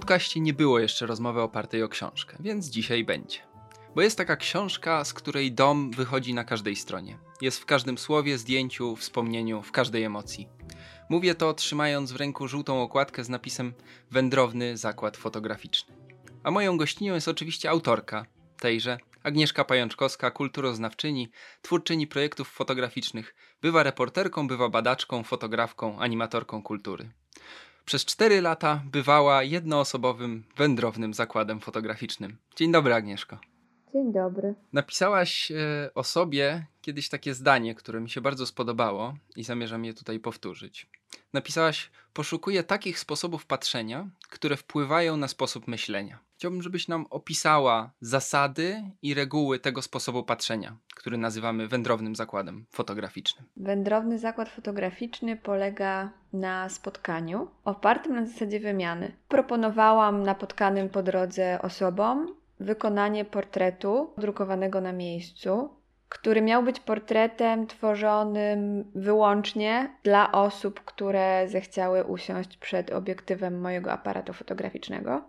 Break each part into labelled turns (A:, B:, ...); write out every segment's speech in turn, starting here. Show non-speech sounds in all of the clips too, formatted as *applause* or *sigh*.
A: Podcaście nie było jeszcze rozmowy opartej o książkę, więc dzisiaj będzie. Bo jest taka książka, z której dom wychodzi na każdej stronie. Jest w każdym słowie, zdjęciu, wspomnieniu, w każdej emocji. Mówię to trzymając w ręku żółtą okładkę z napisem Wędrowny zakład fotograficzny. A moją gościnią jest oczywiście autorka tejże, Agnieszka Pajączkowska, kulturoznawczyni, twórczyni projektów fotograficznych. Bywa reporterką, bywa badaczką, fotografką, animatorką kultury. Przez cztery lata bywała jednoosobowym, wędrownym zakładem fotograficznym. Dzień dobry, Agnieszko.
B: Dzień dobry.
A: Napisałaś e, o sobie kiedyś takie zdanie, które mi się bardzo spodobało i zamierzam je tutaj powtórzyć. Napisałaś: Poszukuję takich sposobów patrzenia, które wpływają na sposób myślenia. Chciałbym, żebyś nam opisała zasady i reguły tego sposobu patrzenia, który nazywamy wędrownym zakładem fotograficznym.
B: Wędrowny zakład fotograficzny polega na spotkaniu opartym na zasadzie wymiany. Proponowałam napotkanym po drodze osobom wykonanie portretu drukowanego na miejscu, który miał być portretem tworzonym wyłącznie dla osób, które zechciały usiąść przed obiektywem mojego aparatu fotograficznego.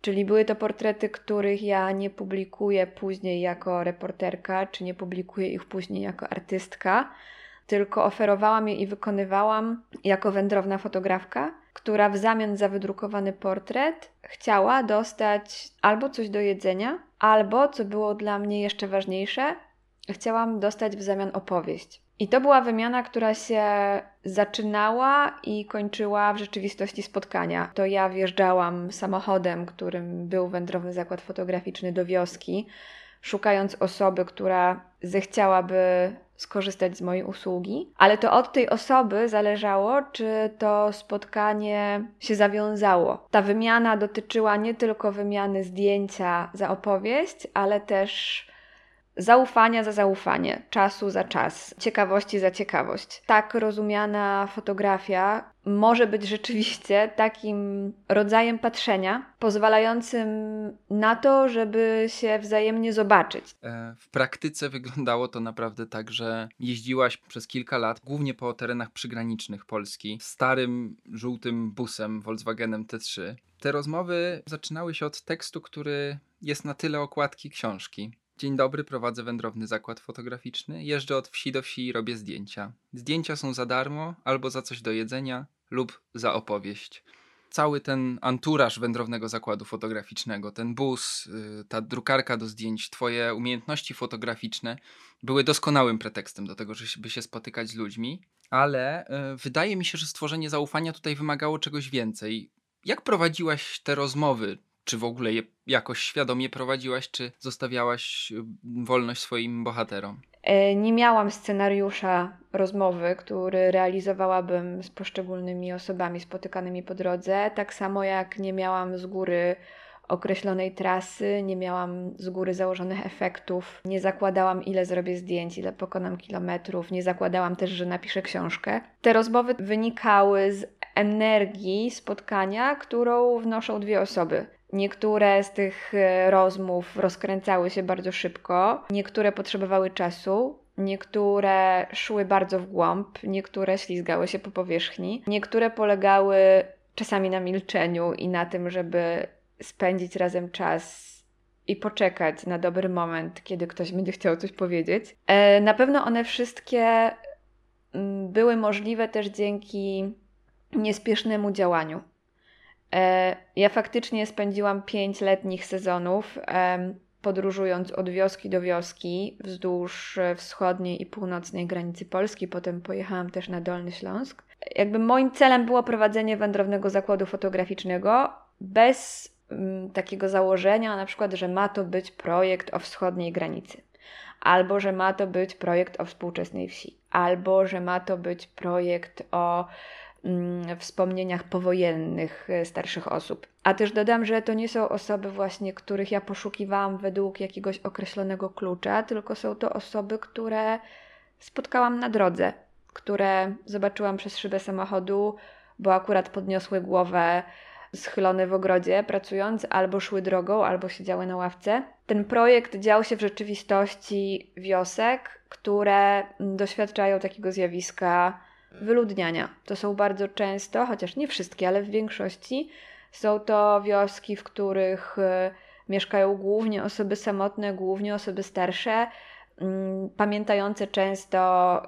B: Czyli były to portrety, których ja nie publikuję później jako reporterka, czy nie publikuję ich później jako artystka, tylko oferowałam je i wykonywałam jako wędrowna fotografka, która w zamian za wydrukowany portret chciała dostać albo coś do jedzenia, albo, co było dla mnie jeszcze ważniejsze, chciałam dostać w zamian opowieść. I to była wymiana, która się zaczynała i kończyła w rzeczywistości spotkania. To ja wjeżdżałam samochodem, którym był wędrowny zakład fotograficzny do wioski, szukając osoby, która zechciałaby skorzystać z mojej usługi, ale to od tej osoby zależało, czy to spotkanie się zawiązało. Ta wymiana dotyczyła nie tylko wymiany zdjęcia za opowieść, ale też zaufania za zaufanie, czasu za czas, ciekawości za ciekawość. Tak rozumiana fotografia może być rzeczywiście takim rodzajem patrzenia, pozwalającym na to, żeby się wzajemnie zobaczyć.
A: E, w praktyce wyglądało to naprawdę tak, że jeździłaś przez kilka lat, głównie po terenach przygranicznych Polski, starym żółtym busem Volkswagenem T3. Te rozmowy zaczynały się od tekstu, który jest na tyle okładki książki. Dzień dobry, prowadzę wędrowny zakład fotograficzny. Jeżdżę od wsi do wsi i robię zdjęcia. Zdjęcia są za darmo, albo za coś do jedzenia, lub za opowieść. Cały ten anturaż wędrownego zakładu fotograficznego, ten bus, y, ta drukarka do zdjęć, twoje umiejętności fotograficzne były doskonałym pretekstem do tego, żeby się spotykać z ludźmi, ale y, wydaje mi się, że stworzenie zaufania tutaj wymagało czegoś więcej. Jak prowadziłaś te rozmowy? Czy w ogóle je jakoś świadomie prowadziłaś, czy zostawiałaś y, wolność swoim bohaterom?
B: E, nie miałam scenariusza rozmowy, który realizowałabym z poszczególnymi osobami spotykanymi po drodze, tak samo jak nie miałam z góry określonej trasy, nie miałam z góry założonych efektów, nie zakładałam, ile zrobię zdjęć, ile pokonam kilometrów, nie zakładałam też, że napiszę książkę. Te rozmowy wynikały z energii spotkania, którą wnoszą dwie osoby. Niektóre z tych e, rozmów rozkręcały się bardzo szybko, niektóre potrzebowały czasu, niektóre szły bardzo w głąb, niektóre ślizgały się po powierzchni, niektóre polegały czasami na milczeniu i na tym, żeby spędzić razem czas i poczekać na dobry moment, kiedy ktoś będzie chciał coś powiedzieć. E, na pewno one wszystkie mm, były możliwe też dzięki niespiesznemu działaniu. E, ja faktycznie spędziłam pięć letnich sezonów podróżując od wioski do wioski wzdłuż e, wschodniej i północnej granicy Polski. Potem pojechałam też na Dolny Śląsk. Jakby moim celem było prowadzenie wędrownego zakładu fotograficznego bez mm, takiego założenia, na przykład, że ma to być projekt o wschodniej granicy, albo że ma to być projekt o współczesnej wsi, albo że ma to być projekt o wspomnieniach powojennych e, starszych osób. A też dodam, że to nie są osoby właśnie, których ja poszukiwałam według jakiegoś określonego klucza, tylko są to osoby, które spotkałam na drodze, które zobaczyłam przez szybę samochodu, bo akurat podniosły głowę schylone w ogrodzie pracując, albo szły drogą, albo siedziały na ławce. Ten projekt dział się w rzeczywistości wiosek, które doświadczają takiego zjawiska wyludniania. To są bardzo często, chociaż nie wszystkie, ale w większości, są to wioski, w których e, mieszkają głównie osoby samotne, głównie osoby starsze, mm, pamiętające często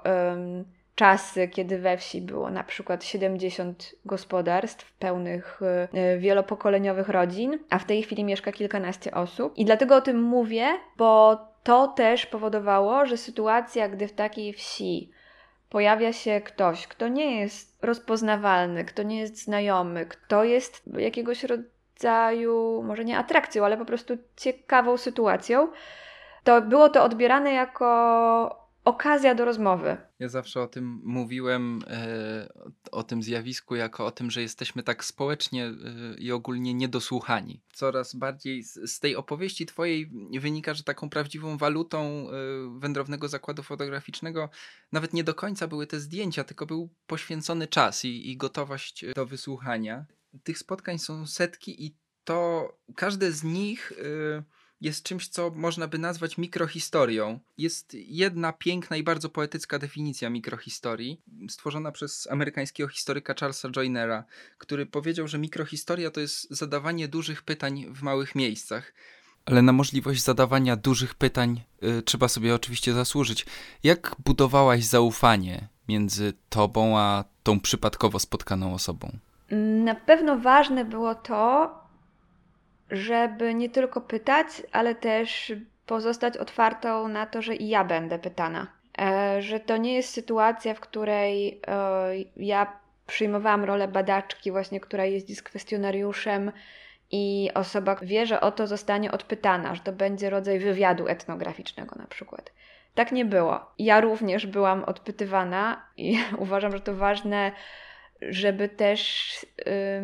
B: czasy, kiedy we wsi było na przykład 70 gospodarstw pełnych e, wielopokoleniowych rodzin, a w tej chwili mieszka kilkanaście osób. I dlatego o tym mówię, bo to też powodowało, że sytuacja, gdy w takiej wsi pojawia się ktoś, kto nie jest rozpoznawalny, kto nie jest znajomy, kto jest jakiegoś rodzaju, może nie atrakcją, ale po prostu ciekawą sytuacją, to było to odbierane jako okazja do rozmowy.
A: Ja zawsze o tym mówiłem, e, o tym zjawisku, jako o tym, że jesteśmy tak społecznie e, i ogólnie niedosłuchani. Coraz bardziej z, tej opowieści Twojej wynika, że taką prawdziwą walutą e, wędrownego zakładu fotograficznego nawet nie do końca były te zdjęcia, tylko był poświęcony czas i, i gotowość do wysłuchania. Tych spotkań są setki, i to każde z nich. E, jest czymś, co można by nazwać mikrohistorią. Jest jedna piękna i bardzo poetycka definicja mikrohistorii, stworzona przez amerykańskiego historyka Charlesa Joynera, który powiedział, że mikrohistoria to jest zadawanie dużych pytań w małych miejscach. Ale na możliwość zadawania dużych pytań y, trzeba sobie oczywiście zasłużyć. Jak budowałaś zaufanie między tobą a tą przypadkowo spotkaną osobą?
B: Na pewno ważne było to, żeby nie tylko pytać, ale też pozostać otwartą na to, że i ja będę pytana. E, że to nie jest sytuacja, w której e, ja przyjmowałam rolę badaczki, właśnie, która jeździ z kwestionariuszem i osoba wie, że o to zostanie odpytana, że to będzie rodzaj wywiadu etnograficznego na przykład. Tak nie było. Ja również byłam odpytywana i *laughs* uważam, że to ważne żeby też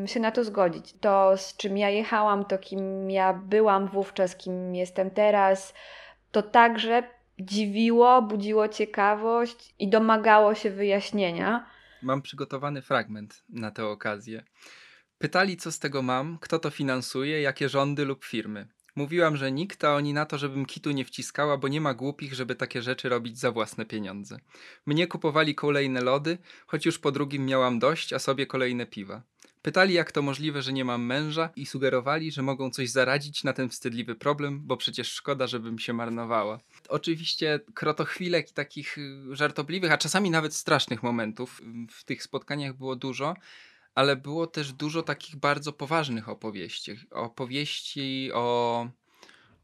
B: się na to zgodzić. To, z czym ja jechałam, to kim ja byłam wówczas, kim jestem teraz, to także dziwiło, budziło ciekawość i domagało się wyjaśnienia.
A: Mam przygotowany fragment na tę okazję. Pytali, co z tego mam, kto to finansuje, jakie rządy lub firmy. Mówiłam, że nikt, a oni na to, żebym kitu nie wciskała, bo nie ma głupich, żeby takie rzeczy robić za własne pieniądze. Mnie kupowali kolejne lody, choć już po drugim miałam dość, a sobie kolejne piwa. Pytali, jak to możliwe, że nie mam męża i sugerowali, że mogą coś zaradzić na ten wstydliwy problem, bo przecież szkoda, żebym się marnowała. Oczywiście krotochwilek i takich y, żartobliwych, a czasami nawet strasznych momentów w tych spotkaniach było dużo, ale było też dużo takich bardzo poważnych opowieści. Opowieści o,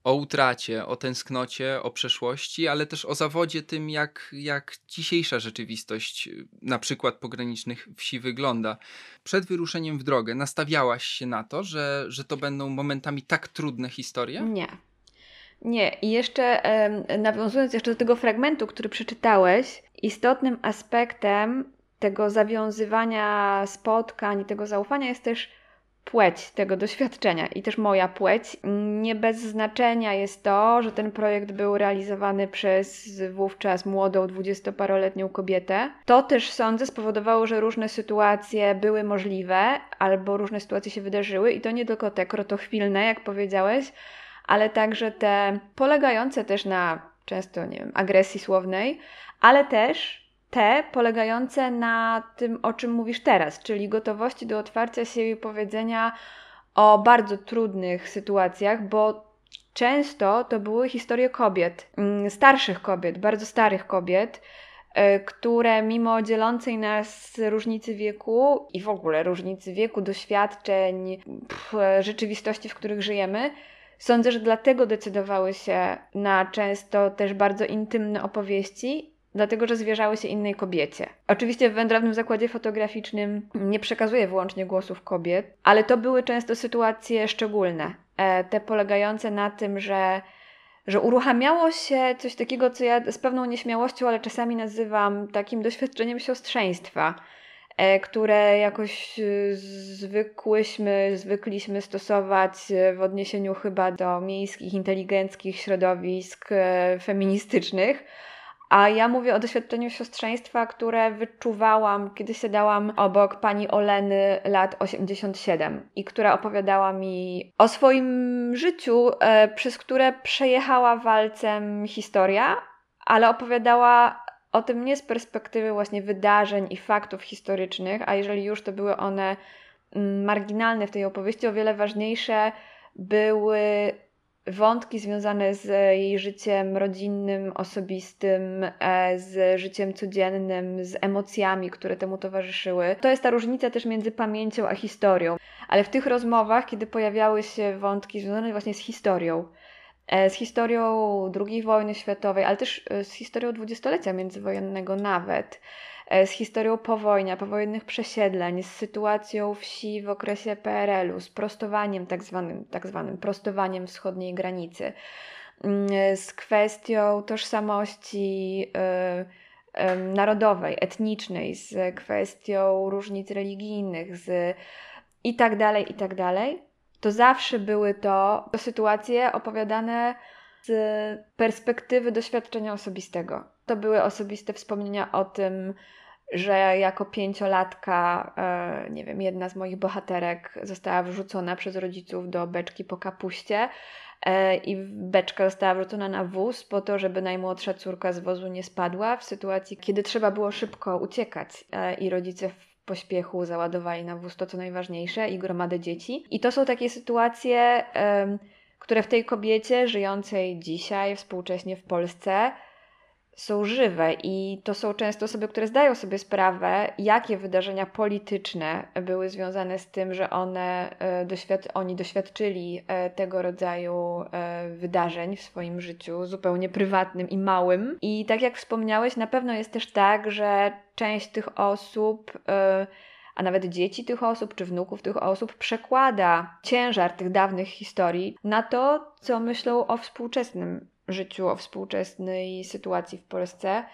A: o utracie, o tęsknocie, o przeszłości, ale też o zawodzie tym, jak, jak dzisiejsza rzeczywistość, na przykład pogranicznych wsi, wygląda. Przed wyruszeniem w drogę nastawiałaś się na to, że, że to będą momentami tak trudne historie?
B: Nie. Nie, i jeszcze nawiązując jeszcze do tego fragmentu, który przeczytałeś, istotnym aspektem tego zawiązywania spotkań, tego zaufania jest też płeć tego doświadczenia i też moja płeć. Nie bez znaczenia jest to, że ten projekt był realizowany przez wówczas młodą, dwudziestoparoletnią kobietę. To też sądzę spowodowało, że różne sytuacje były możliwe albo różne sytuacje się wydarzyły i to nie tylko te krotochwilne, jak powiedziałeś, ale także te polegające też na często, nie wiem, agresji słownej, ale też te polegające na tym, o czym mówisz teraz, czyli gotowości do otwarcia się i powiedzenia o bardzo trudnych sytuacjach, bo często to były historie kobiet, mm, starszych kobiet, bardzo starych kobiet, e, które mimo dzielącej nas różnicy wieku i w ogóle różnicy wieku, doświadczeń, rzeczywistości, w których żyjemy, sądzę, że dlatego decydowały się na często też bardzo intymne opowieści dlatego że zwierzały się innej kobiecie. Oczywiście w wędrownym zakładzie fotograficznym nie przekazuję wyłącznie głosów kobiet, ale to były często sytuacje szczególne, e, te polegające na tym, że że uruchamiało się coś takiego, co ja z pewną nieśmiałością, ale czasami nazywam takim doświadczeniem siostrzeństwa. e, które jakoś e, zwykłyśmy, zwykliśmy stosować e, w odniesieniu chyba do miejskich, inteligenckich środowisk feministycznych. A ja mówię o doświadczeniu siostrzeństwa, które wyczuwałam, kiedy siadałam obok pani Oleny lat 87 i która opowiadała mi o swoim życiu, przez które przejechała walcem historia, ale opowiadała o tym nie z perspektywy właśnie wydarzeń i faktów historycznych, a jeżeli już to były one mm, marginalne w tej opowieści, o wiele ważniejsze były wątki związane z jej życiem rodzinnym, osobistym, e, z życiem codziennym, z emocjami, które temu towarzyszyły. To jest ta różnica też między pamięcią a historią. Ale w tych rozmowach, kiedy pojawiały się wątki związane właśnie z historią, E, z historią II wojny światowej, ale też e, z historią dwudziestolecia międzywojennego nawet, z historią powojnia, powojennych przesiedleń, z sytuacją wsi w okresie PRL-u, z prostowaniem tak zwanym, tak zwanym prostowaniem wschodniej granicy, mm, z kwestią tożsamości narodowej, etnicznej, z kwestią różnic religijnych, z i tak dalej, i tak dalej to zawsze były to, to sytuacje opowiadane z perspektywy doświadczenia osobistego. To były osobiste wspomnienia o tym, że jako pięciolatka, e, nie wiem, jedna z moich bohaterek została wrzucona przez rodziców do beczki po kapuście e, i beczka została wrzucona na wóz po to, żeby najmłodsza córka z wozu nie spadła w sytuacji, kiedy trzeba było szybko uciekać e, i rodzice pośpiechu załadowali na wóz to, co najważniejsze i gromadę dzieci. I to są takie sytuacje, które w tej kobiecie żyjącej dzisiaj, współcześnie w Polsce, są żywe i to są często osoby, które zdają sobie sprawę, jakie wydarzenia polityczne były związane z tym, że one, e, doświad oni doświadczyli e, tego rodzaju e, wydarzeń w swoim życiu, zupełnie prywatnym i małym. I tak jak wspomniałeś, na pewno jest też tak, że część tych osób a nawet dzieci tych osób czy wnuków tych osób przekłada ciężar tych dawnych historii na to, co myślą o współczesnym życiu, o współczesnej sytuacji w Polsce.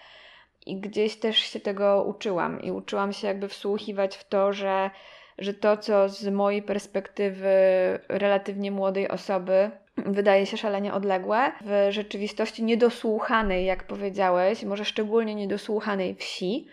B: I gdzieś też się tego uczyłam i uczyłam się jakby wsłuchiwać w to, że, że to, co z mojej perspektywy relatywnie młodej osoby wydaje się szalenie odległe, w rzeczywistości niedosłuchanej, jak powiedziałeś, może szczególnie niedosłuchanej wsi,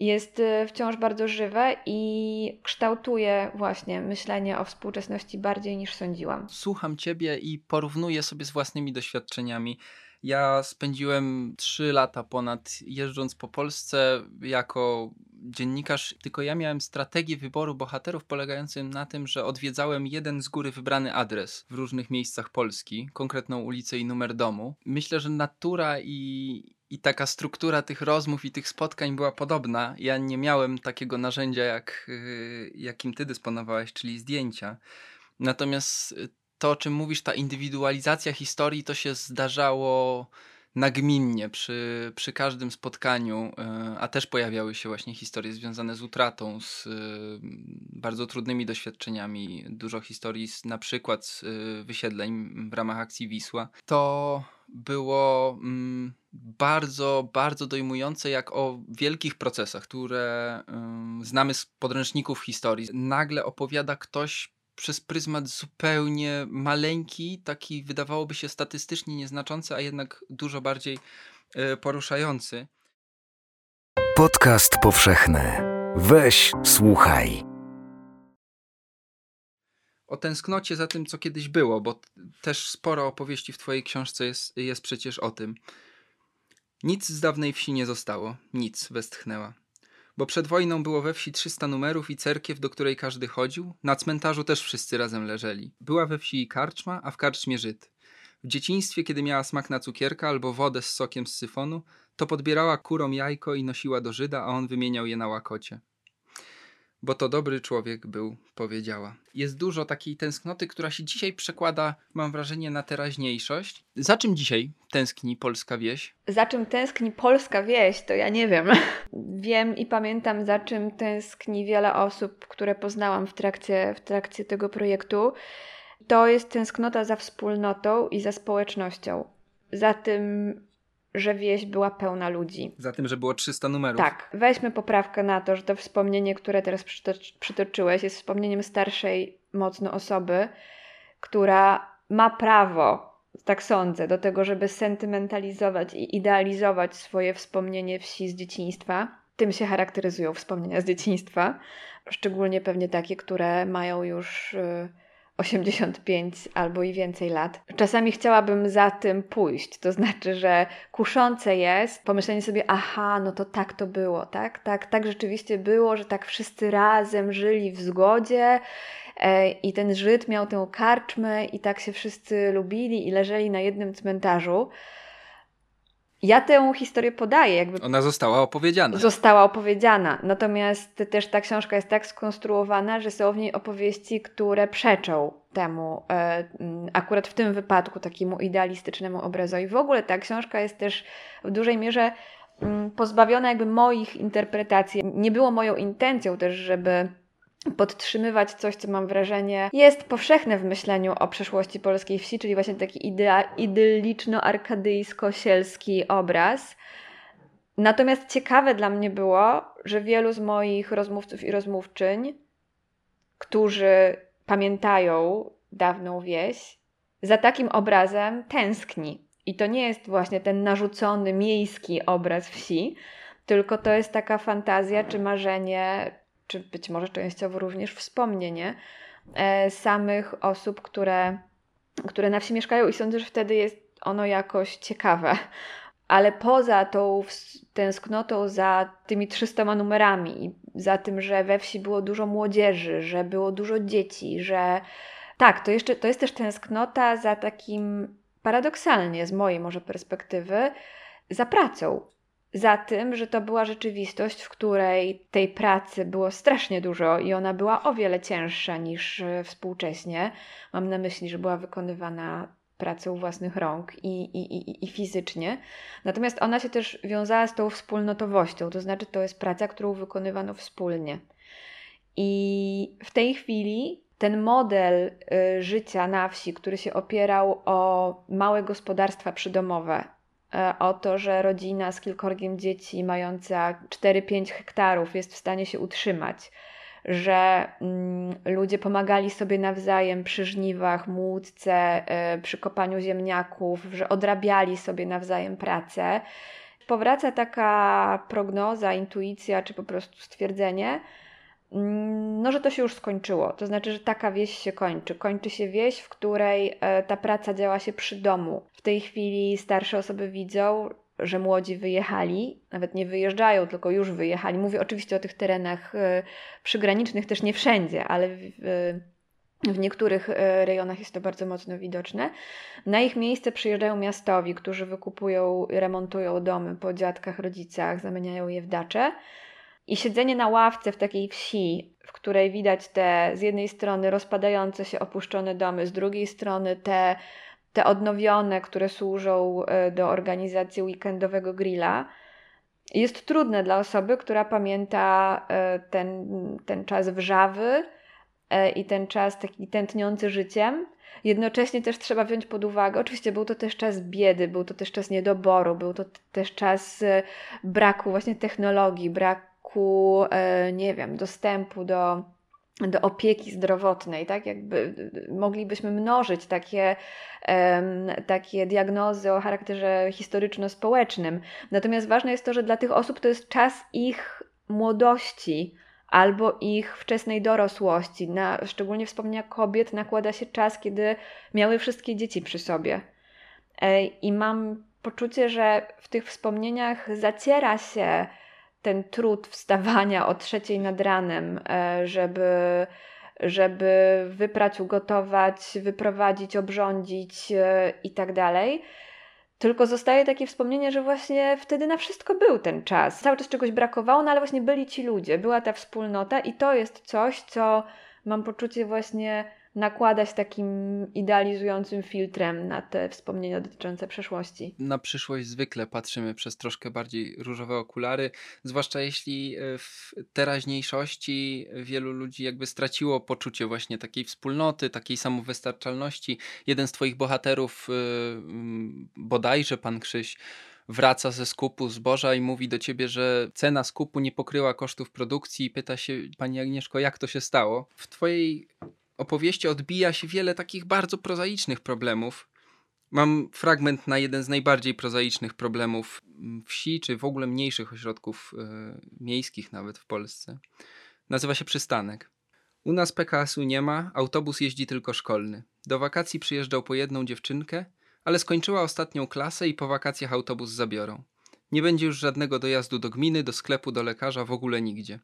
B: jest y, wciąż bardzo żywe i kształtuje właśnie myślenie o współczesności bardziej niż sądziłam.
A: Słucham ciebie i porównuję sobie z własnymi doświadczeniami. Ja spędziłem 3 lata ponad jeżdżąc po Polsce jako dziennikarz, tylko ja miałem strategię wyboru bohaterów polegającą na tym, że odwiedzałem jeden z góry wybrany adres w różnych miejscach Polski, konkretną ulicę i numer domu. Myślę, że natura i, i taka struktura tych rozmów i tych spotkań była podobna. Ja nie miałem takiego narzędzia, jak, y, jakim ty dysponowałeś, czyli zdjęcia. Natomiast y, to, o czym mówisz, ta indywidualizacja historii, to się zdarzało nagminnie przy, przy każdym spotkaniu, y, a też pojawiały się właśnie historie związane z utratą, z bardzo trudnymi doświadczeniami, dużo historii z, na przykład z wysiedleń w ramach akcji Wisła. To było mm, bardzo, bardzo dojmujące, jak o wielkich procesach, które mm, znamy z podręczników historii. Nagle opowiada ktoś przez pryzmat zupełnie maleńki, taki wydawałoby się statystycznie nieznaczący, a jednak dużo bardziej y, poruszający. Podcast powszechny. Weź, słuchaj o tęsknocie za tym, co kiedyś było, bo też sporo opowieści w Twojej książce jest, jest przecież o tym. Nic z dawnej wsi nie zostało, nic, westchnęła. Bo przed wojną było we wsi 300 numerów i cerkiew, do której każdy chodził. Na cmentarzu też wszyscy razem leżeli. Była we wsi karczma, a w karczmie Żyd. W dzieciństwie, kiedy miała smak na cukierka albo wodę z sokiem z syfonu, to podbierała kurom jajko i nosiła do Żyda, a on wymieniał je na łakocie bo to dobry człowiek był, powiedziała. Jest dużo takiej tęsknoty, która się dzisiaj przekłada, mam wrażenie, na teraźniejszość. Za czym dzisiaj tęskni polska wieś?
B: Za czym tęskni polska wieś, to ja nie wiem. *laughs* wiem i pamiętam, za czym tęskni wiele osób, które poznałam w trakcie, w trakcie tego projektu. To jest tęsknota za wspólnotą i za społecznością. Za tym, że wieś była pełna ludzi.
A: Za tym, że było 300 numerów.
B: Tak, weźmy poprawkę na to, że to wspomnienie, które teraz przytocz- przytoczyłeś, jest wspomnieniem starszej mocno osoby, która ma prawo, tak sądzę, do tego, żeby sentymentalizować i idealizować swoje wspomnienie wsi z dzieciństwa. Tym się charakteryzują wspomnienia z dzieciństwa, szczególnie pewnie takie, które mają już. Yy, 85 albo i więcej lat. Czasami chciałabym za tym pójść, to znaczy, że kuszące jest pomyślenie sobie, aha, no to tak to było, tak? Tak, tak rzeczywiście było, że tak wszyscy razem żyli w zgodzie e, i ten Żyd miał tę karczmę i tak się wszyscy lubili i leżeli na jednym cmentarzu. Ja tę historię podaję, jakby.
A: Ona została opowiedziana.
B: Została opowiedziana. Natomiast też ta książka jest tak skonstruowana, że są w niej opowieści, które przeczą temu, e, akurat w tym wypadku, takiemu idealistycznemu obrazowi. W ogóle ta książka jest też w dużej mierze pozbawiona jakby moich interpretacji. Nie było moją intencją też, żeby podtrzymywać coś, co mam wrażenie jest powszechne w myśleniu o przeszłości polskiej wsi, czyli właśnie taki idylliczno-arkadyjsko-sielski obraz. Natomiast ciekawe dla mnie było, że wielu z moich rozmówców i rozmówczyń, którzy pamiętają dawną wieś, za takim obrazem tęskni. I to nie jest właśnie ten narzucony miejski obraz wsi, tylko to jest taka fantazja czy marzenie czy być może częściowo również wspomnienie e, samych osób, które, które na wsi mieszkają i sądzę, że wtedy jest ono jakoś ciekawe. Ale poza tą tęsknotą za tymi 300 numerami i za tym, że we wsi było dużo młodzieży, że było dużo dzieci, że tak, to jeszcze to jest też tęsknota za takim paradoksalnie z mojej może perspektywy za pracą, za tym, że to była rzeczywistość, w której tej pracy było strasznie dużo i ona była o wiele cięższa niż e, współcześnie. Mam na myśli, że była wykonywana pracą własnych rąk i, i, i, i fizycznie. Natomiast ona się też wiązała z tą wspólnotowością, to znaczy to jest praca, którą wykonywano wspólnie. I w tej chwili ten model y, życia na wsi, który się opierał o małe gospodarstwa przydomowe, E, o to, że rodzina z kilkorgiem dzieci mająca 4-5 hektarów jest w stanie się utrzymać, że mm, ludzie pomagali sobie nawzajem przy żniwach, młódce, e, przy kopaniu ziemniaków, że odrabiali sobie nawzajem pracę. Powraca taka prognoza, intuicja czy po prostu stwierdzenie, no, że to się już skończyło. To znaczy, że taka wieś się kończy. Kończy się wieś, w której e, ta praca działa się przy domu. W tej chwili starsze osoby widzą, że młodzi wyjechali, nawet nie wyjeżdżają, tylko już wyjechali. Mówię oczywiście o tych terenach e, przygranicznych, też nie wszędzie, ale w, w niektórych e, rejonach jest to bardzo mocno widoczne. Na ich miejsce przyjeżdżają miastowi, którzy wykupują remontują domy po dziadkach, rodzicach, zamieniają je w dacze. I siedzenie na ławce w takiej wsi, w której widać te z jednej strony rozpadające się opuszczone domy, z drugiej strony te, te odnowione, które służą e, do organizacji weekendowego grilla, jest trudne dla osoby, która pamięta e, ten, ten czas wrzawy e, i ten czas taki tętniący życiem. Jednocześnie też trzeba wziąć pod uwagę, oczywiście był to też czas biedy, był to też czas niedoboru, był to też czas braku właśnie technologii, braku braku, e, nie wiem, dostępu do, do opieki zdrowotnej, tak? Jakby moglibyśmy mnożyć takie, takie diagnozy o charakterze historyczno-społecznym. Natomiast ważne jest to, że dla tych osób to jest czas ich młodości albo ich wczesnej dorosłości. Na szczególnie wspomnienia kobiet nakłada się czas, kiedy miały wszystkie dzieci przy sobie. E, I mam poczucie, że w tych wspomnieniach zaciera się ten trud wstawania o trzeciej nad ranem, e, żeby, żeby wyprać, ugotować, wyprowadzić, obrządzić e, i tak dalej. Tylko zostaje takie wspomnienie, że właśnie wtedy na wszystko był ten czas. Cały czas czegoś brakowało, no ale właśnie byli ci ludzie, była ta wspólnota i to jest coś, co mam poczucie właśnie nakładać takim idealizującym filtrem na te wspomnienia dotyczące przeszłości.
A: Na przyszłość zwykle patrzymy przez troszkę bardziej różowe okulary, zwłaszcza jeśli e, w teraźniejszości wielu ludzi jakby straciło poczucie właśnie takiej wspólnoty, takiej samowystarczalności. Jeden z twoich bohaterów, e, bodajże pan Krzyś, wraca ze skupu zboża i mówi do ciebie, że cena skupu nie pokryła kosztów produkcji i pyta się pani Agnieszko, jak to się stało. W twojej opowieści odbija się wiele takich bardzo prozaicznych problemów. Mam fragment na jeden z najbardziej prozaicznych problemów wsi, czy w ogóle mniejszych ośrodków y, miejskich nawet w Polsce. Nazywa się przystanek. U nas PKS-u nie ma, autobus jeździ tylko szkolny. Do wakacji przyjeżdżał po jedną dziewczynkę, ale skończyła ostatnią klasę i po wakacjach autobus zabiorą. Nie będzie już żadnego dojazdu do gminy, do sklepu, do lekarza, w ogóle nigdzie.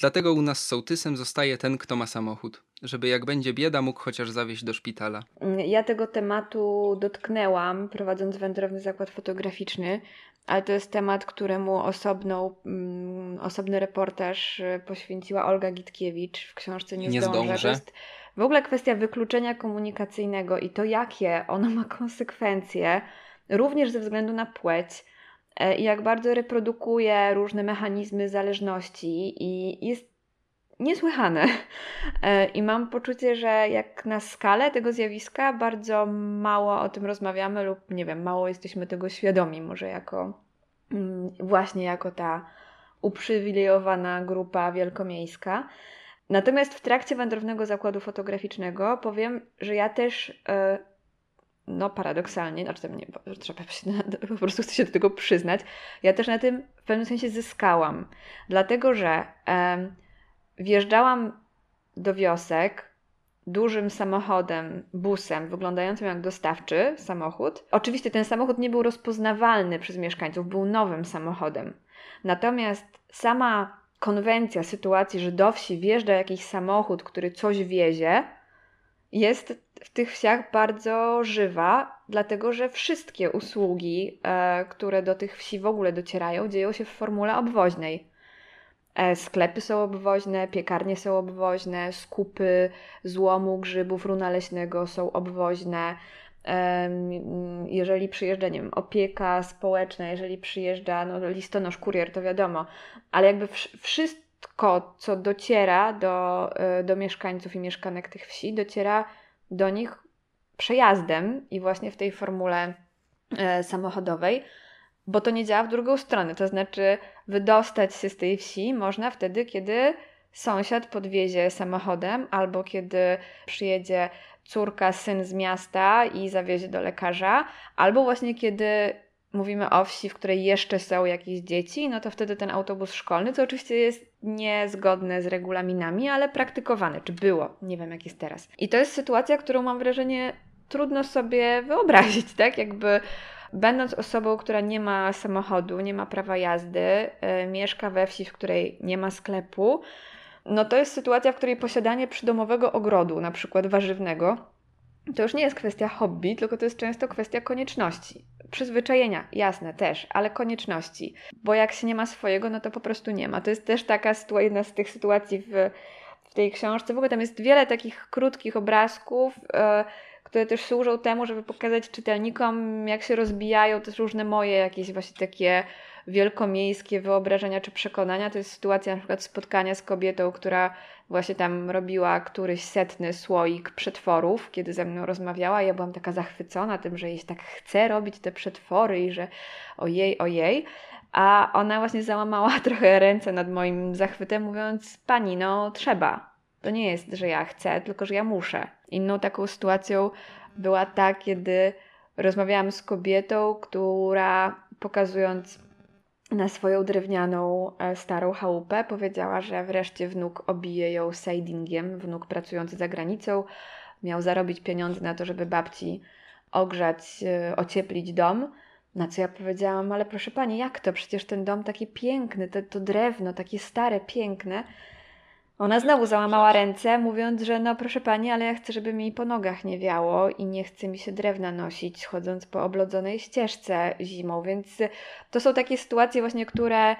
A: Dlatego u nas sołtysem zostaje ten, kto ma samochód, żeby jak będzie bieda, mógł chociaż zawieźć do szpitala.
B: Ja tego tematu dotknęłam, prowadząc wędrowny zakład fotograficzny, ale to jest temat, któremu osobną, mm, osobny reportaż y, poświęciła Olga Gitkiewicz w książce Nie,
A: Nie
B: zdążę.
A: zdążę.
B: W ogóle kwestia wykluczenia komunikacyjnego i to, jakie ono ma *laughs* konsekwencje, również ze względu na płeć e, i jak bardzo reprodukuje różne mechanizmy zależności i jest niesłychane. E, I mam poczucie, że jak na skalę tego zjawiska bardzo mało o tym rozmawiamy lub nie wiem, mało jesteśmy tego świadomi, może jako mm, właśnie jako ta uprzywilejowana grupa wielkomiejska. Natomiast w trakcie wędrownego zakładu fotograficznego powiem, że ja też e, no paradoksalnie, znaczy nie, trzeba się, *laughs* po prostu chcę się do tego przyznać, ja też na tym w pewnym sensie zyskałam, dlatego że wjeżdżałam do wiosek dużym samochodem, busem, wyglądającym jak dostawczy samochód. Oczywiście ten samochód nie był rozpoznawalny przez mieszkańców, był nowym samochodem. Natomiast sama konwencja sytuacji, że do wsi wjeżdża jakiś samochód, który coś wiezie, jest w tych wsiach bardzo żywa, dlatego że wszystkie usługi, e, które do tych wsi w ogóle docierają, dzieją się w formule obwoźnej. E, sklepy są obwoźne, piekarnie są obwoźne, skupy złomu, grzybów, runa leśnego są obwoźne. Jeżeli przyjeżdża, nie wiem, opieka społeczna, jeżeli przyjeżdża no, listonosz, kurier, to wiadomo, ale jakby wszystko, co dociera do, e, do mieszkańców i mieszkanek tych wsi, dociera do nich przejazdem i właśnie w tej formule e, samochodowej bo to nie działa w drugą stronę. To znaczy, wydostać się z tej wsi można wtedy, kiedy sąsiad podwiezie samochodem, albo kiedy przyjedzie córka, syn z miasta i zawiezie do lekarza, albo właśnie kiedy mówimy o wsi, w której jeszcze są jakieś dzieci, no to wtedy ten autobus szkolny, co oczywiście jest niezgodne z regulaminami, ale praktykowane, czy było, nie wiem jak jest teraz. I to jest sytuacja, którą mam wrażenie trudno sobie wyobrazić, tak? Jakby będąc osobą, która nie ma samochodu, nie ma prawa jazdy, yy, mieszka we wsi, w której nie ma sklepu, no to jest sytuacja, w której posiadanie przydomowego ogrodu, na przykład warzywnego, to już nie jest kwestia hobby, tylko to jest często kwestia konieczności. Przyzwyczajenia, jasne też, ale konieczności. Bo jak się nie ma swojego, no to po prostu nie ma. To jest też taka jedna z tych sytuacji w, w tej książce. W ogóle tam jest wiele takich krótkich obrazków. Yy, które też służą temu, żeby pokazać czytelnikom, jak się rozbijają też różne moje jakieś właśnie takie wielkomiejskie wyobrażenia czy przekonania. To jest sytuacja na przykład spotkania z kobietą, która właśnie tam robiła któryś setny słoik przetworów, kiedy ze mną rozmawiała. Ja byłam taka zachwycona tym, że jej tak chce robić te przetwory i że ojej, ojej. A ona właśnie załamała *laughs* trochę ręce nad moim zachwytem, mówiąc: Pani, no trzeba, to nie jest, że ja chcę, tylko że ja muszę. Inną taką sytuacją była ta, kiedy rozmawiałam z kobietą, która pokazując na swoją drewnianą e, starą chałupę, powiedziała, że wreszcie wnuk obije ją sidingiem, wnuk pracujący za granicą, miał zarobić pieniądze na to, żeby babci ogrzać, e, ocieplić dom. Na co ja powiedziałam, ale proszę pani, jak to? Przecież ten dom taki piękny, to, to drewno, takie stare, piękne. Ona znowu załamała ręce, mówiąc, że no proszę pani, ale ja chcę, żeby mi po nogach nie wiało i nie chce mi się drewna nosić, chodząc po oblodzonej ścieżce zimą. Więc to są takie sytuacje właśnie, które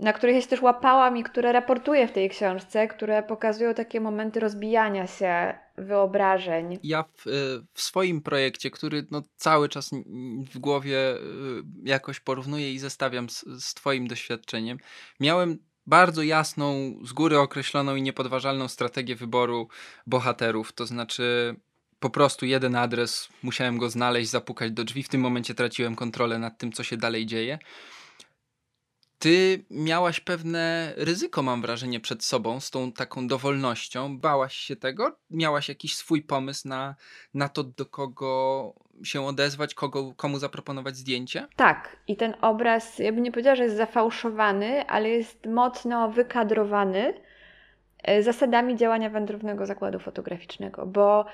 B: na których ja się też łapałam i które raportuję w tej książce, które pokazują takie momenty rozbijania się wyobrażeń.
A: Ja w, y, w swoim projekcie, który no cały czas w głowie y, jakoś porównuję i zestawiam z, z Twoim doświadczeniem, miałem bardzo jasną, z góry określoną i niepodważalną strategię wyboru bohaterów. To znaczy, po prostu jeden adres, musiałem go znaleźć, zapukać do drzwi. W tym momencie traciłem kontrolę nad tym, co się dalej dzieje. Ty miałaś pewne ryzyko, mam wrażenie, przed sobą z tą taką dowolnością. Bałaś się tego? Miałaś jakiś swój pomysł na, na to, do kogo się odezwać, kogo, komu zaproponować zdjęcie?
B: Tak. I ten obraz, ja bym nie powiedziała, że jest zafałszowany, ale jest mocno wykadrowany e, zasadami działania wędrownego zakładu fotograficznego, bo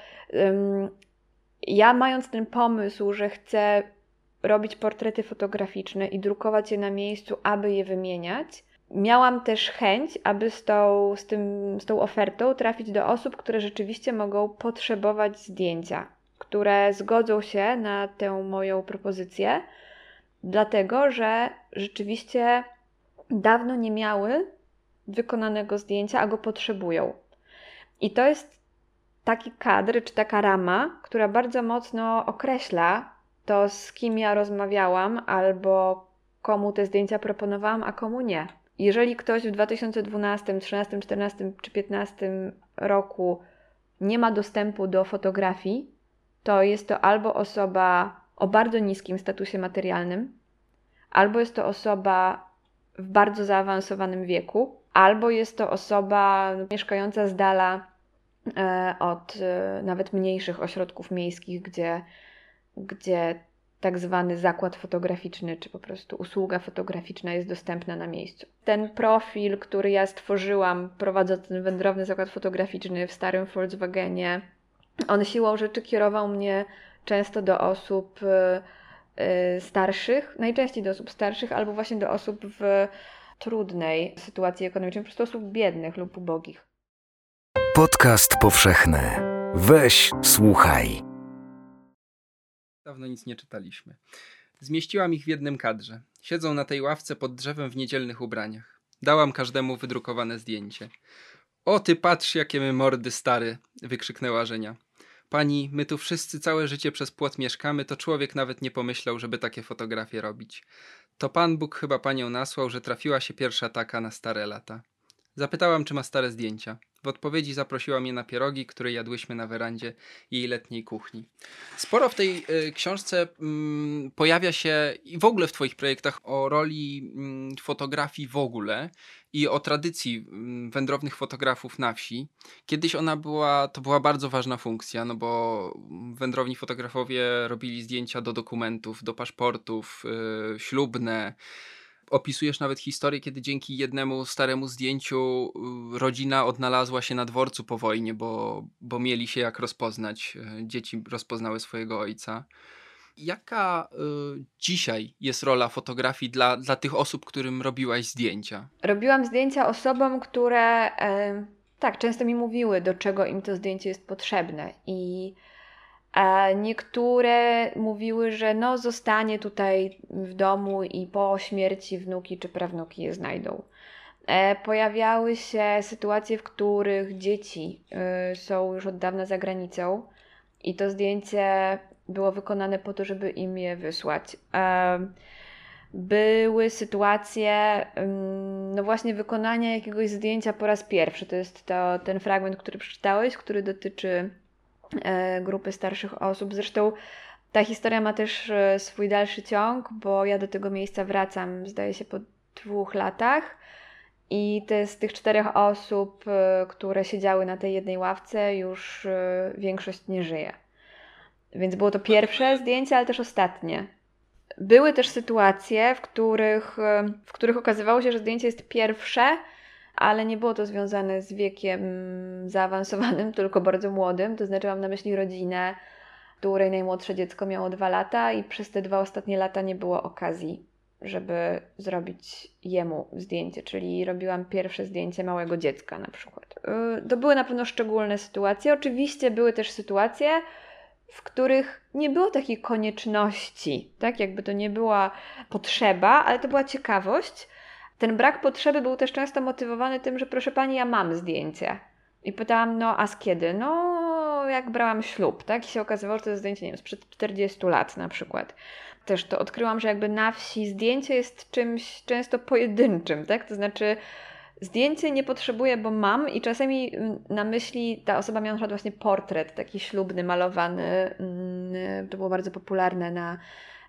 B: ja mając ten pomysł, że chcę robić portrety fotograficzne i drukować je na miejscu, aby je wymieniać. Miałam też chęć, aby z tą, z, tym, z tą ofertą trafić do osób, które rzeczywiście mogą potrzebować zdjęcia, które zgodzą się na tę moją propozycję, dlatego że rzeczywiście dawno nie miały wykonanego zdjęcia, a go potrzebują. I to jest taki kadr, czy taka rama, która bardzo mocno określa to z kim ja rozmawiałam albo komu te zdjęcia proponowałam, a komu nie. Jeżeli ktoś w 2012, 13, 14 czy 15 roku nie ma dostępu do fotografii, to jest to albo osoba o bardzo niskim statusie materialnym, albo jest to osoba w bardzo zaawansowanym wieku, albo jest to osoba mieszkająca z dala e, od e, nawet mniejszych ośrodków miejskich, gdzie gdzie tak zwany zakład fotograficzny, czy po prostu usługa fotograficzna jest dostępna na miejscu. Ten profil, który ja stworzyłam, prowadząc ten wędrowny zakład fotograficzny w starym Volkswagenie, on siłą rzeczy kierował mnie często do osób y, starszych, najczęściej do osób starszych, albo właśnie do osób w trudnej sytuacji ekonomicznej, po prostu osób biednych lub ubogich.
C: Podcast powszechny. Weź, słuchaj.
A: Dawno nic nie czytaliśmy. Zmieściłam ich w jednym kadrze. Siedzą na tej ławce pod drzewem w niedzielnych ubraniach. Dałam każdemu wydrukowane zdjęcie. O ty patrz, jakie my mordy stary! wykrzyknęła Żenia. Pani, my tu wszyscy całe życie przez płot mieszkamy, to człowiek nawet nie pomyślał, żeby takie fotografie robić. To Pan Bóg chyba panią nasłał, że trafiła się pierwsza taka na stare lata. Zapytałam, czy ma stare zdjęcia. W odpowiedzi zaprosiła mnie na pierogi, które jadłyśmy na werandzie jej letniej kuchni. Sporo w tej y, książce mm, pojawia się i w ogóle w Twoich projektach o roli mm, fotografii w ogóle i o tradycji mm, wędrownych fotografów na wsi. Kiedyś ona była, to była bardzo ważna funkcja, no bo wędrowni fotografowie robili zdjęcia do dokumentów, do paszportów, y, ślubne opisujesz nawet historię, kiedy dzięki jednemu staremu zdjęciu y, rodzina odnalazła się na dworcu po wojnie, bo, bo mieli się jak rozpoznać. E, dzieci rozpoznały swojego ojca. Jaka y, dzisiaj jest rola fotografii dla, dla tych osób, którym robiłaś zdjęcia?
B: Robiłam zdjęcia osobom, które e, tak często mi mówiły, do czego im to zdjęcie jest potrzebne. I niektóre mówiły, że no zostanie tutaj w domu i po śmierci wnuki czy prawnuki je znajdą. E, pojawiały się sytuacje, w których dzieci y, są już od dawna za granicą i to zdjęcie było wykonane po to, żeby im je wysłać. E, były sytuacje, no właśnie, wykonania jakiegoś zdjęcia po raz pierwszy. To jest to, ten fragment, który przeczytałeś, który dotyczy grupy starszych osób. Zresztą ta historia ma też e, swój dalszy ciąg, bo ja do tego miejsca wracam, zdaje się, po dwóch latach. I te, z tych czterech osób, e, które siedziały na tej jednej ławce, już większość nie żyje. Więc było to pierwsze zdjęcie, ale też ostatnie. Były też sytuacje, w których, w których okazywało się, że zdjęcie jest pierwsze, ale nie było to związane z wiekiem zaawansowanym, *laughs* tylko bardzo młodym. To znaczy, mam na myśli rodzinę, której najmłodsze dziecko miało dwa lata, i przez te dwa ostatnie lata nie było okazji, żeby zrobić jemu zdjęcie, czyli robiłam pierwsze zdjęcie małego dziecka na przykład. Y, to były na pewno szczególne sytuacje. Oczywiście były też sytuacje, w których nie było takiej konieczności, tak? Jakby to nie była potrzeba, ale to była ciekawość ten brak potrzeby był też często motywowany tym, że proszę pani, ja mam zdjęcie. I pytałam, no a z kiedy? No, jak brałam ślub, tak? I się okazywało, że to jest zdjęcie, nie wiem, sprzed 40 lat na przykład. Też to odkryłam, że jakby na wsi zdjęcie jest czymś często pojedynczym, tak? To znaczy, Zdjęcie nie potrzebuję, bo mam i czasami mm, na myśli ta osoba miała na przykład właśnie portret taki ślubny, malowany. Mm, to było bardzo popularne na,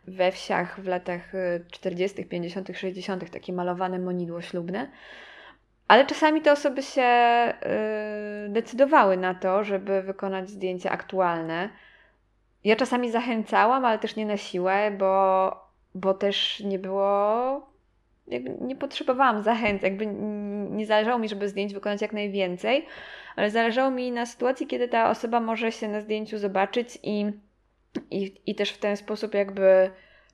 B: we wsiach w latach 40., 50., 60., takie malowane monidło ślubne. Ale czasami te osoby się yy, decydowały na to, żeby wykonać zdjęcia aktualne. Ja czasami zachęcałam, ale też nie na siłę, bo, bo też nie było. nie potrzebowałam zachęt, jakby nie zależało mi, żeby zdjęć wykonać jak najwięcej, ale zależało mi na sytuacji, kiedy ta osoba może się na zdjęciu zobaczyć i, i, i też w ten sposób jakby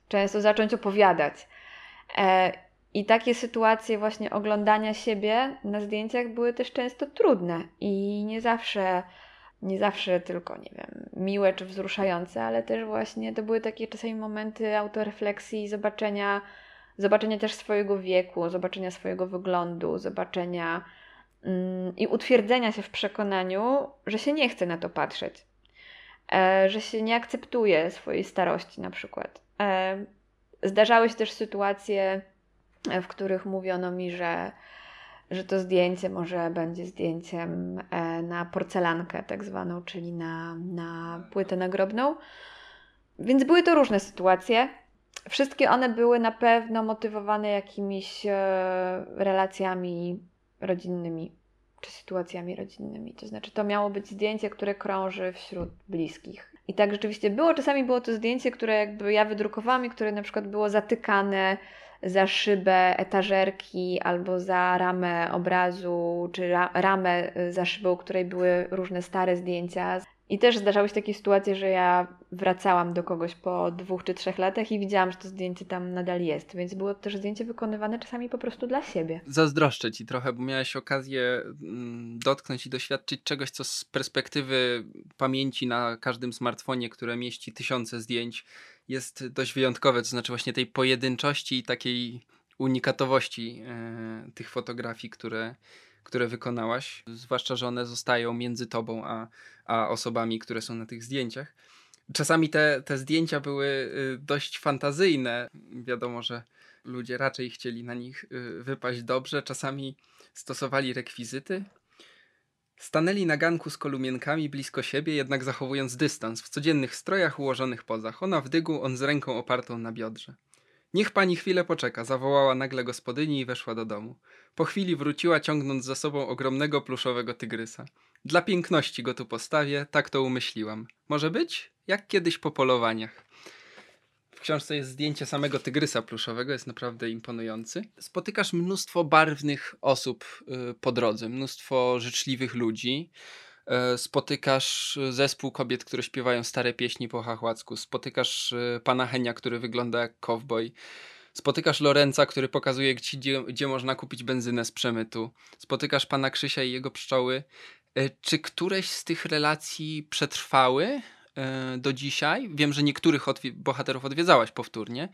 B: często zacząć opowiadać. E, I takie sytuacje właśnie oglądania siebie na zdjęciach były też często trudne i nie zawsze nie zawsze tylko, nie wiem, miłe czy wzruszające, ale też właśnie to były takie czasami momenty autorefleksji, zobaczenia, zobaczenia też swojego wieku, zobaczenia swojego wyglądu, zobaczenia mm, i utwierdzenia się w przekonaniu, że się nie chce na to patrzeć, że się nie akceptuje swojej starości na przykład. E, zdarzały się też sytuacje, e, w których mówiono mi, że że to zdjęcie może będzie zdjęciem e, na porcelankę, tak zwaną, czyli na, na płytę nagrobną. Więc były to różne sytuacje. Wszystkie one były na pewno motywowane jakimiś e, relacjami rodzinnymi czy sytuacjami rodzinnymi. To znaczy, to miało być zdjęcie, które krąży wśród bliskich. I tak rzeczywiście było. Czasami było to zdjęcie, które jakby ja wydrukowałam i które na przykład było zatykane za szybę etażerki albo za ramę obrazu, czy ra ramę y, za szybą, której były różne stare zdjęcia. I też zdarzały się takie sytuacje, że ja wracałam do kogoś po dwóch czy trzech latach i widziałam, że to zdjęcie tam nadal jest, więc było też zdjęcie wykonywane czasami po prostu dla siebie.
A: Zazdroszczę ci trochę, bo miałeś okazję mm, dotknąć i doświadczyć czegoś, co z perspektywy pamięci na każdym smartfonie, które mieści tysiące zdjęć, jest dość wyjątkowe, to znaczy właśnie tej pojedynczości i takiej unikatowości e, tych fotografii, które, które wykonałaś, zwłaszcza, że one zostają między tobą a, a osobami, które są na tych zdjęciach. Czasami te, te zdjęcia były y, dość fantazyjne. Wiadomo, że ludzie raczej chcieli na nich y, wypaść dobrze, czasami stosowali rekwizyty, Stanęli na ganku z kolumienkami blisko siebie, jednak zachowując dystans, w codziennych strojach ułożonych pozach. Ona w dygu, on z ręką opartą na biodrze. Niech pani chwilę poczeka, zawołała nagle gospodyni i weszła do domu. Po chwili wróciła, ciągnąc za sobą ogromnego pluszowego tygrysa. Dla piękności go tu postawię, tak to umyśliłam. Może być? Jak kiedyś po polowaniach książce jest zdjęcie samego tygrysa pluszowego, jest naprawdę imponujący. Spotykasz mnóstwo barwnych osób y, po drodze, mnóstwo życzliwych ludzi. E, spotykasz zespół kobiet, które śpiewają stare pieśni po hachłacku. Spotykasz y, pana Henia, który wygląda jak cowboy. Spotykasz Lorenza, który pokazuje, gdzie, gdzie można kupić benzynę z przemytu. Spotykasz pana Krzysia i jego pszczoły. E, czy któreś z tych relacji przetrwały? E, do dzisiaj. Wiem, że niektórych odwi- bohaterów odwiedzałaś powtórnie,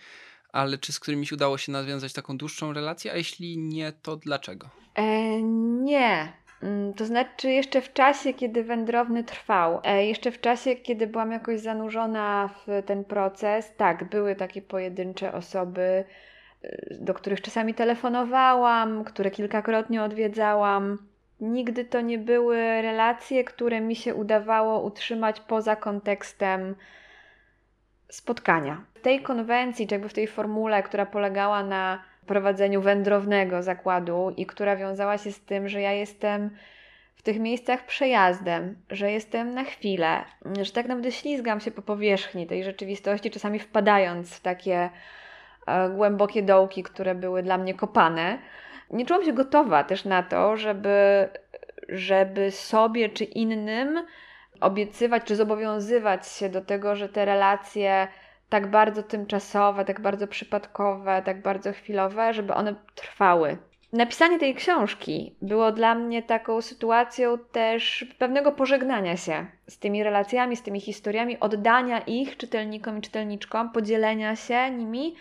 A: ale czy z którymiś udało się nawiązać taką dłuższą relację? A jeśli nie, to dlaczego?
B: E, nie. Mm, to znaczy, jeszcze w czasie, kiedy wędrowny trwał, e, jeszcze w czasie, kiedy byłam jakoś zanurzona w ten proces, tak, były takie pojedyncze osoby, e, do których czasami telefonowałam, które kilkakrotnie odwiedzałam nigdy to nie były relacje, które mi się udawało utrzymać poza kontekstem spotkania. W tej konwencji, czy jakby w tej formule, która polegała na prowadzeniu wędrownego zakładu i która wiązała się z tym, że ja jestem w tych miejscach przejazdem, że jestem na chwilę, że tak naprawdę ślizgam się po powierzchni tej rzeczywistości, czasami wpadając w takie e, głębokie dołki, które były dla mnie kopane. Nie czułam się gotowa też na to, żeby, żeby sobie czy innym obiecywać, czy zobowiązywać się do tego, że te relacje tak bardzo tymczasowe, tak bardzo przypadkowe, tak bardzo chwilowe, żeby one trwały. Napisanie tej książki było dla mnie taką sytuacją też pewnego pożegnania się z tymi relacjami, z tymi historiami, oddania ich czytelnikom i czytelniczkom, podzielenia się nimi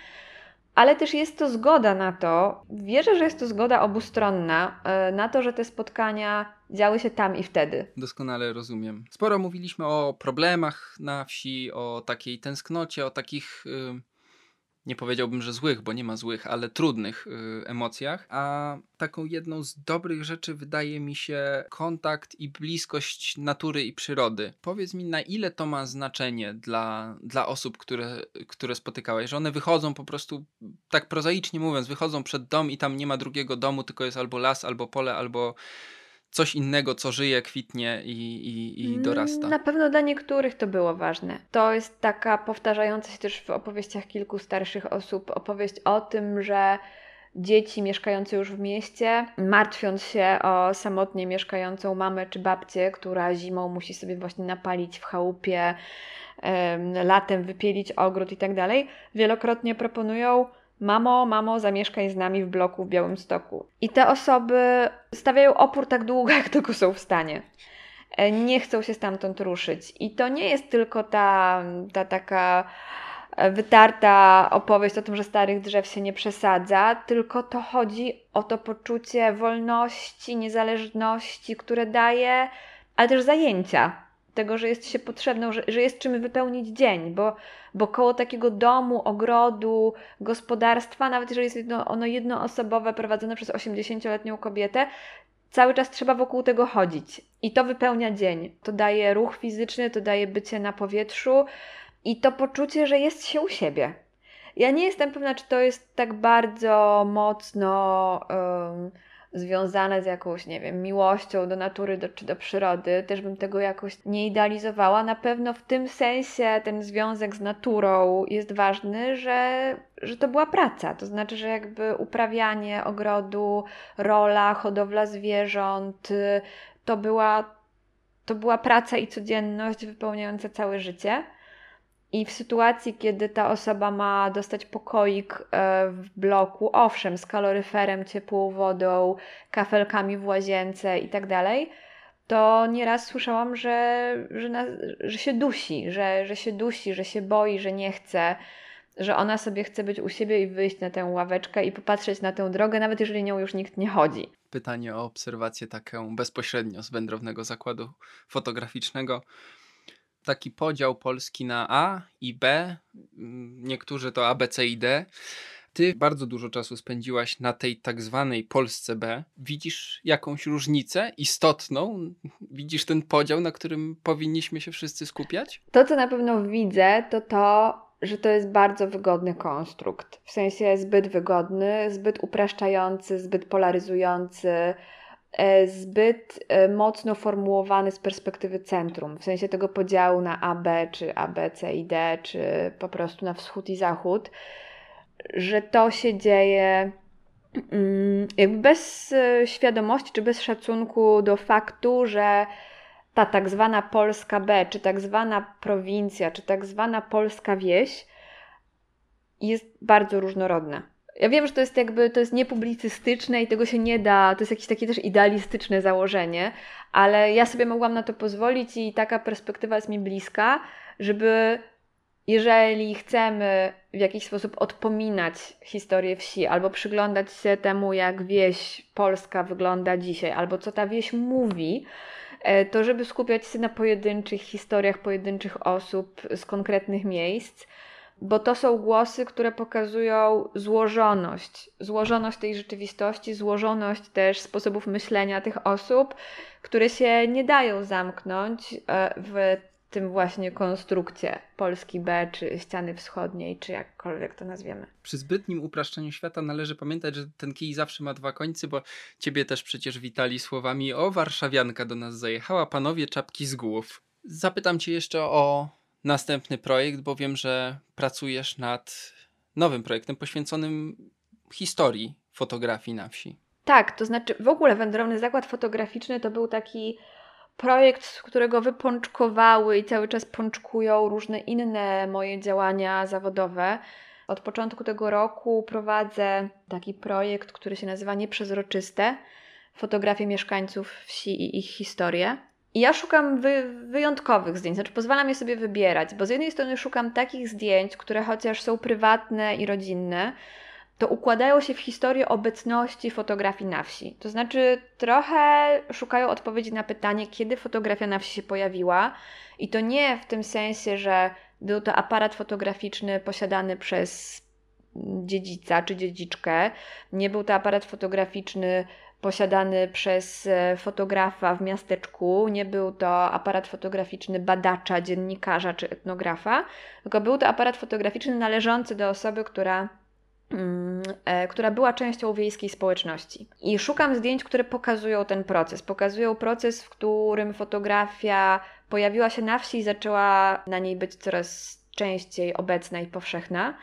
B: ale też jest to zgoda na to, wierzę, że jest to zgoda obustronna, e, na to, że te spotkania działy się tam i wtedy.
A: Doskonale rozumiem. Sporo mówiliśmy o problemach na wsi, o takiej tęsknocie, o takich. Nie powiedziałbym, że złych, bo nie ma złych, ale trudnych y, emocjach. A taką jedną z dobrych rzeczy wydaje mi się kontakt i bliskość natury i przyrody. Powiedz mi, na ile to ma znaczenie dla, dla osób, które, które spotykałeś, że one wychodzą po prostu, tak prozaicznie mówiąc, wychodzą przed dom i tam nie ma drugiego domu, tylko jest albo las, albo pole, albo coś innego, co żyje, kwitnie i, i, i dorasta.
B: Na pewno dla niektórych to było ważne. To jest taka powtarzająca się też w opowieściach kilku starszych osób opowieść o tym, że dzieci mieszkające już w mieście, martwiąc się o samotnie mieszkającą mamę czy babcię, która zimą musi sobie właśnie napalić w chałupie, latem wypielić ogród i tak dalej, wielokrotnie proponują Mamo, mamo, zamieszkaj z nami w bloku w Białymstoku. I te osoby stawiają opór tak długo, jak tylko są w stanie. E, nie chcą się stamtąd ruszyć. I to nie jest tylko ta, ta taka e, wytarta opowieść o tym, że starych drzew się nie przesadza, tylko to chodzi o to poczucie wolności, niezależności, które daje, ale też zajęcia tego, że jest się potrzebną, że, że jest czym wypełnić dzień, bo, bo koło takiego domu, ogrodu, gospodarstwa, nawet jeżeli jest jedno, ono jednoosobowe, prowadzone przez 80-letnią kobietę, cały czas trzeba wokół tego chodzić. I to wypełnia dzień. To daje ruch fizyczny, to daje bycie na powietrzu i to poczucie, że jest się u siebie. Ja nie jestem pewna, czy to jest tak bardzo mocno. Związane z jakąś, nie wiem, miłością do natury do, czy do przyrody, też bym tego jakoś nie idealizowała. Na pewno w tym sensie ten związek z naturą jest ważny, że, że to była praca. To znaczy, że jakby uprawianie ogrodu, rola, hodowla zwierząt, to była, to była praca i codzienność wypełniająca całe życie. I w sytuacji, kiedy ta osoba ma dostać pokoik e, w bloku, owszem, z kaloryferem, ciepłą wodą, kafelkami w łazience i tak to nieraz słyszałam, że, że, że się dusi, że, że się dusi, że się boi, że nie chce, że ona sobie chce być u siebie i wyjść na tę ławeczkę i popatrzeć na tę drogę, nawet jeżeli nią już nikt nie chodzi.
A: Pytanie o obserwację taką bezpośrednio z wędrownego zakładu fotograficznego taki podział Polski na A i B, mm, niektórzy to A, B, C i D. Ty bardzo dużo czasu spędziłaś na tej tak zwanej Polsce B. Widzisz jakąś różnicę istotną? Widzisz ten podział, na którym powinniśmy się wszyscy skupiać?
B: To, co na pewno widzę, to to, że to jest bardzo wygodny konstrukt. W sensie zbyt wygodny, zbyt upraszczający, zbyt polaryzujący zbyt e, mocno formułowany z perspektywy centrum, w sensie tego podziału na A, B, czy A, B, C i D, czy po prostu na wschód i zachód, że to się dzieje mm, jakby bez e, świadomości, czy bez szacunku do faktu, że ta tak zwana Polska B, czy tak zwana prowincja, czy tak zwana polska wieś jest bardzo różnorodna. Ja wiem, że to jest jakby, to jest niepublicystyczne i tego się nie da, to jest jakieś takie też idealistyczne założenie, ale ja sobie mogłam na to pozwolić i taka perspektywa jest mi bliska, żeby jeżeli chcemy w jakiś sposób odpominać historię wsi, albo przyglądać się temu, jak wieś polska wygląda dzisiaj, albo co ta wieś mówi, e, to żeby skupiać się na pojedynczych historiach pojedynczych osób z konkretnych miejsc, bo to są głosy, które pokazują złożoność, złożoność tej rzeczywistości, złożoność też sposobów myślenia tych osób, które się nie dają zamknąć e, w tym właśnie konstrukcie Polski B, czy ściany wschodniej, czy jakkolwiek to nazwiemy.
A: Przy zbytnim upraszczaniu świata należy pamiętać, że ten kij zawsze ma dwa końce, bo ciebie też przecież witali słowami o warszawianka do nas zajechała, panowie czapki z głów. Zapytam cię jeszcze o następny projekt, bo wiem, że pracujesz nad nowym projektem poświęconym historii fotografii na wsi.
B: Tak, to znaczy w ogóle Wędrowny Zakład Fotograficzny to był taki projekt, z którego wypączkowały i cały czas pączkują różne inne moje działania zawodowe. Od początku tego roku prowadzę taki projekt, który się nazywa Nieprzezroczyste. Fotografie mieszkańców wsi i ich historię. I ja szukam wy, wyjątkowych zdjęć, znaczy pozwalam je sobie wybierać, bo z jednej strony szukam takich zdjęć, które chociaż są prywatne i rodzinne, to układają się w historię obecności fotografii na wsi. To znaczy, trochę szukają odpowiedzi na pytanie, kiedy fotografia na wsi się pojawiła, i to nie w tym sensie, że był to aparat fotograficzny posiadany przez dziedzica czy dziedziczkę. Nie był to aparat fotograficzny posiadany przez e, fotografa w miasteczku. Nie był to aparat fotograficzny badacza, dziennikarza czy etnografa, tylko był to aparat fotograficzny należący do osoby, która mm, e, która była częścią wiejskiej społeczności. I szukam zdjęć, które pokazują ten proces. Pokazują proces, w którym fotografia pojawiła się na wsi i zaczęła na niej być coraz częściej obecna i powszechna.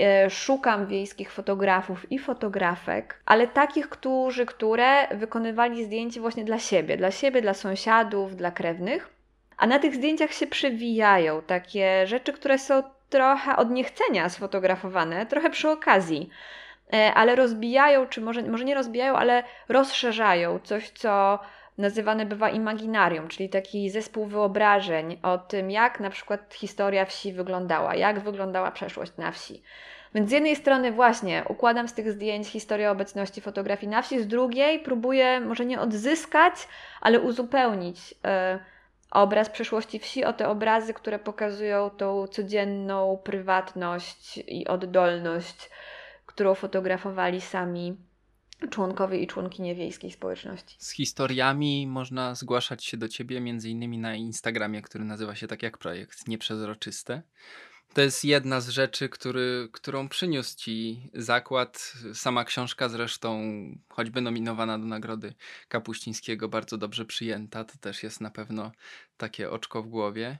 B: E, szukam wiejskich fotografów i fotografek, ale takich, którzy, które wykonywali zdjęcie właśnie dla siebie, dla siebie, dla sąsiadów, dla krewnych. A na tych zdjęciach się przewijają takie rzeczy, które są trochę od niechcenia sfotografowane, trochę przy okazji, e, ale rozbijają, czy może, może nie rozbijają, ale rozszerzają coś, co nazywane bywa imaginarium, czyli taki zespół wyobrażeń o tym, jak na przykład historia wsi wyglądała, jak wyglądała przeszłość na wsi. Więc z jednej strony właśnie układam z tych zdjęć historię obecności fotografii na wsi, z drugiej próbuję może nie odzyskać, ale uzupełnić y, obraz przeszłości wsi o te obrazy, które pokazują tą codzienną prywatność i oddolność, którą fotografowali sami członkowie i członkinie wiejskiej społeczności.
A: Z historiami można zgłaszać się do ciebie między innymi na Instagramie, który nazywa się tak jak projekt Nieprzezroczyste. To jest jedna z rzeczy, który, którą przyniósł ci zakład. Sama książka zresztą, choćby nominowana do Nagrody Kapuścińskiego, bardzo dobrze przyjęta. To też jest na pewno takie oczko w głowie.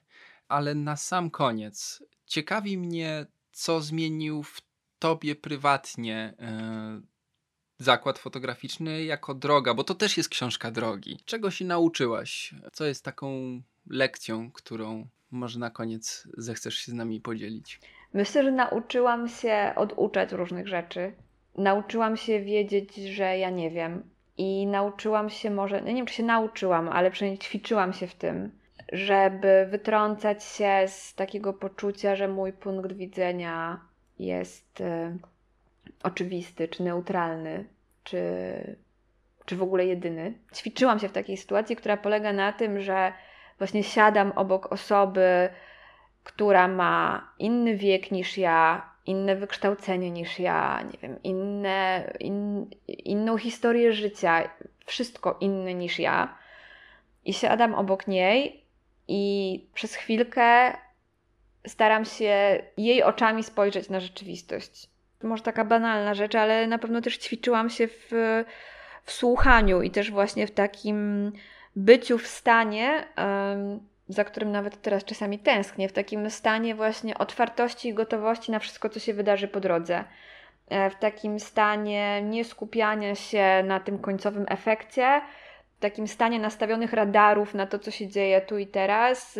A: Ale na sam koniec, ciekawi mnie, co zmienił w tobie prywatnie yy, zakład fotograficzny jako droga, bo to też jest książka drogi. Czego się nauczyłaś? Co jest taką lekcją, którą może na koniec zechcesz się z nami podzielić?
B: Myślę, że nauczyłam się oduczać różnych rzeczy. Nauczyłam się wiedzieć, że ja nie wiem. I nauczyłam się może, nie wiem czy się nauczyłam, ale przynajmniej ćwiczyłam się w tym, żeby wytrącać się z takiego poczucia, że mój punkt widzenia jest y, oczywisty, czy neutralny, czy, czy w ogóle jedyny. Ćwiczyłam się w takiej sytuacji, która polega na tym, że właśnie siadam obok osoby, która ma inny wiek niż ja, inne wykształcenie niż ja, nie wiem, inne, in, inną historię życia, wszystko inne niż ja. I siadam obok niej i przez chwilkę staram się jej oczami spojrzeć na rzeczywistość. Może taka banalna rzecz, ale na pewno też ćwiczyłam się w, w słuchaniu i też właśnie w takim byciu w stanie, za którym nawet teraz czasami tęsknię, w takim stanie właśnie otwartości i gotowości na wszystko, co się wydarzy po drodze. E, w takim stanie nie skupiania się na tym końcowym efekcie, w takim stanie nastawionych radarów na to, co się dzieje tu i teraz.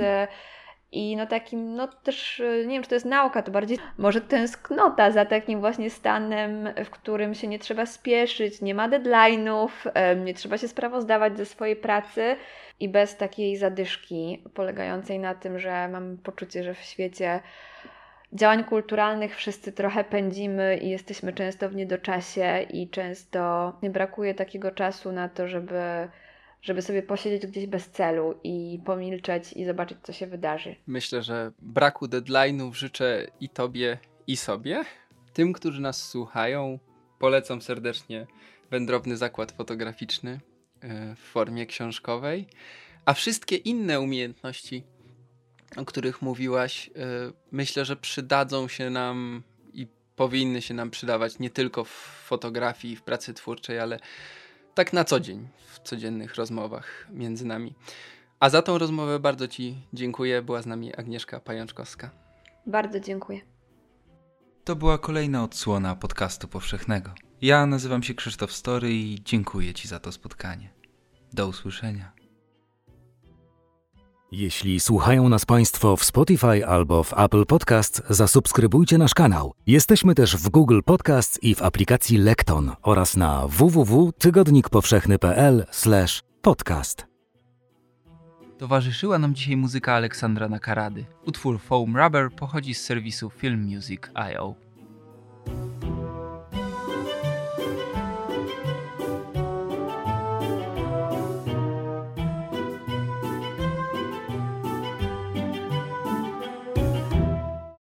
B: E, I no takim, no też, nie wiem, czy to jest nauka, to bardziej może tęsknota za takim właśnie stanem, w którym się nie trzeba spieszyć, nie ma deadline'ów, nie trzeba się sprawozdawać ze swojej pracy i bez takiej zadyszki polegającej na tym, że mam poczucie, że w świecie działań kulturalnych wszyscy trochę pędzimy i jesteśmy często w niedoczasie i często nie brakuje takiego czasu na to, żeby żeby sobie posiedzieć gdzieś bez celu i pomilczeć i zobaczyć, co się wydarzy.
A: Myślę, że braku deadline'ów życzę i tobie, i sobie. Tym, którzy nas słuchają, polecam serdecznie wędrowny zakład fotograficzny e, w formie książkowej, a wszystkie inne umiejętności, o których mówiłaś, e, myślę, że przydadzą się nam i powinny się nam przydawać nie tylko w fotografii, w pracy twórczej, ale tak na co dzień, w codziennych rozmowach między nami. A za tą rozmowę bardzo Ci dziękuję. Była z nami Agnieszka Pajączkowska.
B: Bardzo dziękuję.
D: To była kolejna odsłona podcastu powszechnego. Ja nazywam się Krzysztof Story i dziękuję Ci za to spotkanie. Do usłyszenia.
C: Jeśli słuchają nas Państwo w Spotify albo w Apple Podcast, zasubskrybujcie nasz kanał. Jesteśmy też w Google Podcast i w aplikacji Lekton oraz na www.tygodnikpowszechny.pl/podcast.
D: Towarzyszyła nam dzisiaj muzyka Aleksandra Nakarady. Utwór Foam Rubber pochodzi z serwisu filmmusic.io.